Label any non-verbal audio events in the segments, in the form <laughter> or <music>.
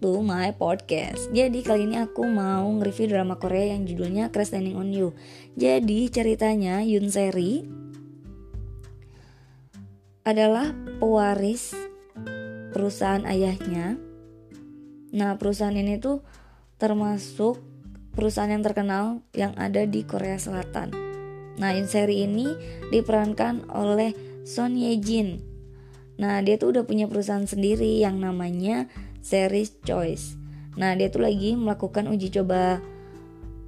to my podcast. Jadi kali ini aku mau nge-review drama Korea yang judulnya Crash Landing on You. Jadi ceritanya Yun Seri adalah pewaris perusahaan ayahnya. Nah, perusahaan ini tuh termasuk perusahaan yang terkenal yang ada di Korea Selatan. Nah, Yun Seri ini diperankan oleh Son Ye Jin. Nah, dia tuh udah punya perusahaan sendiri yang namanya Series Choice. Nah, dia tuh lagi melakukan uji coba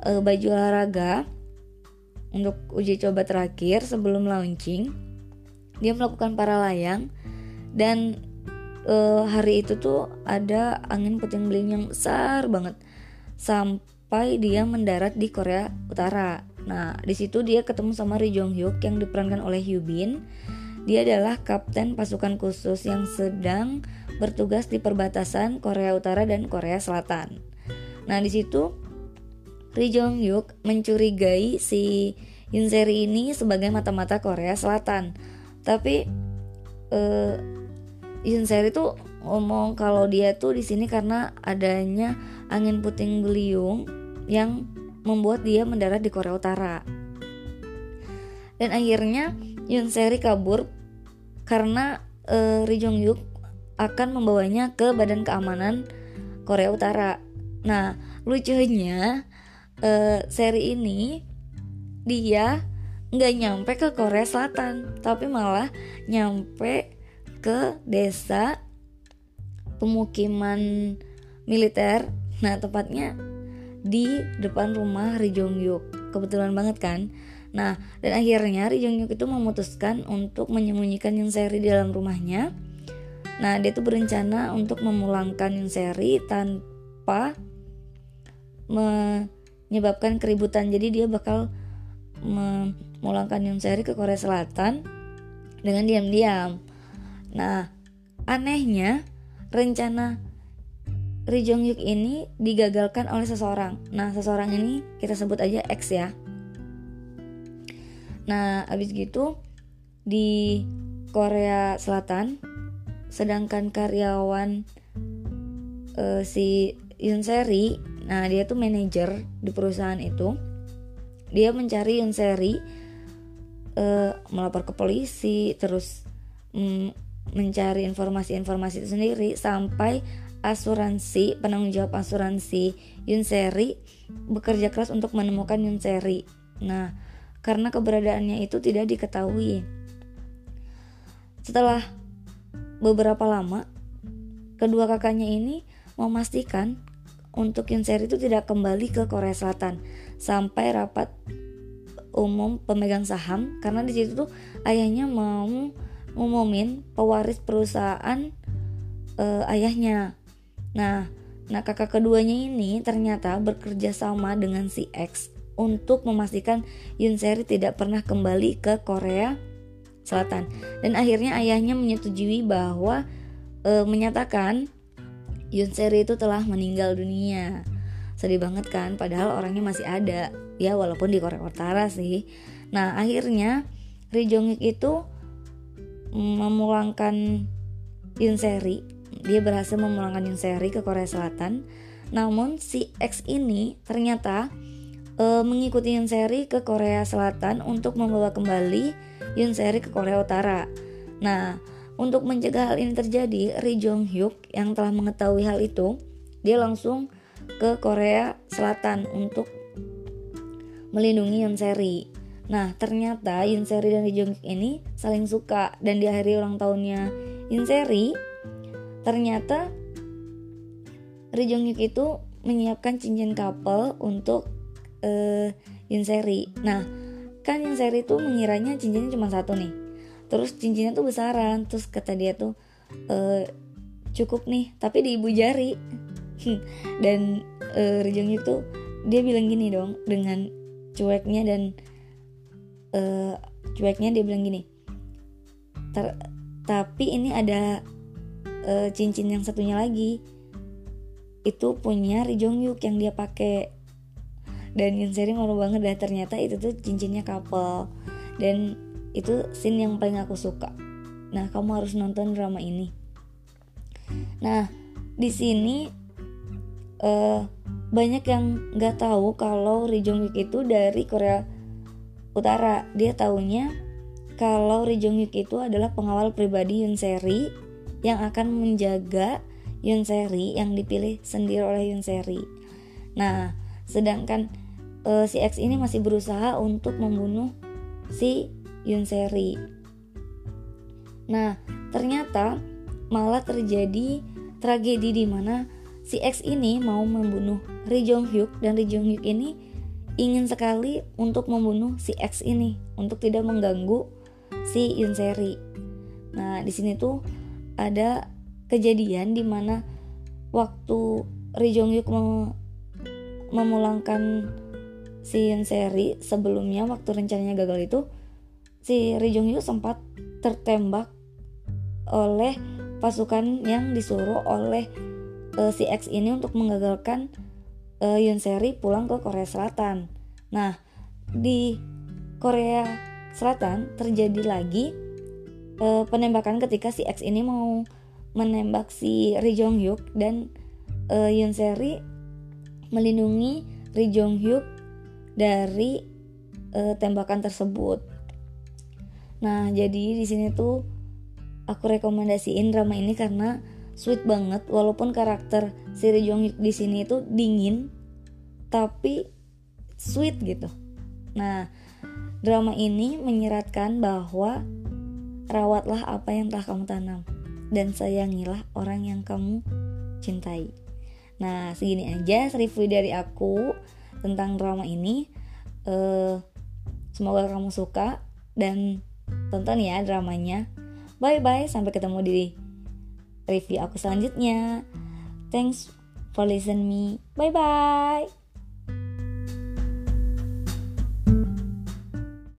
uh, baju olahraga untuk uji coba terakhir sebelum launching. Dia melakukan para layang dan uh, hari itu tuh ada angin puting beliung yang besar banget sampai dia mendarat di Korea Utara. Nah, di situ dia ketemu sama Ri Jong Hyuk yang diperankan oleh Hyun Bin. Dia adalah kapten pasukan khusus yang sedang bertugas di perbatasan Korea Utara dan Korea Selatan. Nah, di situ Ri Jong Hyuk mencurigai si Yun Seri ini sebagai mata-mata Korea Selatan. Tapi uh, Yun Seri tuh ngomong kalau dia tuh di sini karena adanya angin puting beliung yang membuat dia mendarat di Korea Utara. Dan akhirnya Yun Seri kabur karena uh, Ri Jong Hyuk akan membawanya ke Badan Keamanan Korea Utara. Nah, lucunya uh, seri ini dia nggak nyampe ke Korea Selatan, tapi malah nyampe ke desa pemukiman militer. Nah, tepatnya di depan rumah Ri Jong Hyuk. Kebetulan banget kan. Nah, dan akhirnya Ri Jong Hyuk itu memutuskan untuk menyembunyikan Yoon Seri di dalam rumahnya Nah, dia tuh berencana untuk memulangkan Yunseri tanpa menyebabkan keributan. Jadi dia bakal memulangkan Yunseri ke Korea Selatan dengan diam-diam. Nah, anehnya rencana Ri Jong Hyuk ini digagalkan oleh seseorang. Nah, seseorang ini kita sebut aja X ya. Nah, abis gitu di Korea Selatan sedangkan karyawan uh, si Yunseri nah dia tuh manajer di perusahaan itu. Dia mencari Yunseri uh, melapor ke polisi terus mm, mencari informasi-informasi itu sendiri sampai asuransi penanggung jawab asuransi Yunseri bekerja keras untuk menemukan Yunseri. Nah karena keberadaannya itu tidak diketahui. Setelah beberapa lama kedua kakaknya ini memastikan untuk Yunseri itu tidak kembali ke Korea Selatan sampai rapat umum pemegang saham karena di situ tuh ayahnya mau ngumumin pewaris perusahaan uh, ayahnya. Nah, nah kakak keduanya ini ternyata bekerja sama dengan si X untuk memastikan Yunseri tidak pernah kembali ke Korea Selatan. Dan akhirnya ayahnya menyetujui bahwa e, menyatakan Yun Seri itu telah meninggal dunia. Sedih banget kan, padahal orangnya masih ada. Ya walaupun di Korea Utara sih. Nah akhirnya Ri Jong Hyuk itu memulangkan Yun Seri. Dia berhasil memulangkan Yun Seri ke Korea Selatan. Namun si X ini ternyata e, mengikuti Yun Seri ke Korea Selatan untuk membawa kembali Yoon Seri ke Korea Utara. Nah, untuk mencegah hal ini terjadi, Ri Jong Hyuk yang telah mengetahui hal itu, dia langsung ke Korea Selatan untuk melindungi Yoon Seri. Nah, ternyata Yoon Seri dan Ri Jong Hyuk ini saling suka dan di hari ulang tahunnya Yoon Seri, ternyata Ri Jong Hyuk itu menyiapkan cincin couple untuk uh, Yoon Seri. Nah, kan yang Seri tuh mengiranya cincinnya cuma satu nih. Terus cincinnya tuh besaran terus kata dia tuh e, cukup nih tapi di ibu jari. <laughs> Dan e, Rijung itu dia bilang gini dong dengan cueknya dan e, cueknya dia bilang gini Ter, tapi ini ada e, cincin yang satunya lagi. Itu punya Ri Jong Yuk yang dia pakai dan yang sering malu banget dah. Ternyata itu tuh cincinnya couple. Dan itu scene yang paling aku suka. Nah kamu harus nonton drama ini. Nah di sini uh, banyak yang nggak tahu kalau Ri Jong Hyuk itu dari Korea Utara. Dia taunya kalau Ri Jong Hyuk itu adalah pengawal pribadi Yoon Seri yang akan menjaga Yoon Seri yang dipilih sendiri oleh Yoon Seri. Nah sedangkan uh, si X ini masih berusaha untuk membunuh si Yoon Seri nah ternyata malah terjadi tragedi di mana si X ini mau membunuh Ri Jong Hyuk dan Ri Jong Hyuk ini ingin sekali untuk membunuh si X ini untuk tidak mengganggu si Yoon Seri. Nah, di sini tuh ada kejadian di mana waktu Ri Jong Hyuk mem memulangkan si Seri sebelumnya waktu rencananya gagal itu si Ri Hyuk sempat tertembak oleh pasukan yang disuruh oleh uh, si X ini untuk menggagalkan uh, Yoon Seri pulang ke Korea Selatan. Nah, di Korea Selatan terjadi lagi uh, penembakan ketika si X ini mau menembak si Ri Jong Hyuk dan uh, Yoon Seri melindungi Ri Jong Hyuk dari uh, tembakan tersebut. Nah, jadi di sini tuh aku rekomendasiin drama ini karena sweet banget walaupun karakter si Ri Jong Hyuk di sini itu dingin tapi sweet gitu. Nah, drama ini menyeratkan bahwa rawatlah apa yang telah kamu tanam dan sayangilah orang yang kamu cintai. Nah, segini aja review dari aku tentang drama ini. Uh, semoga kamu suka dan tonton ya dramanya. Bye bye, sampai ketemu di review aku selanjutnya. Thanks for listening me. Bye bye.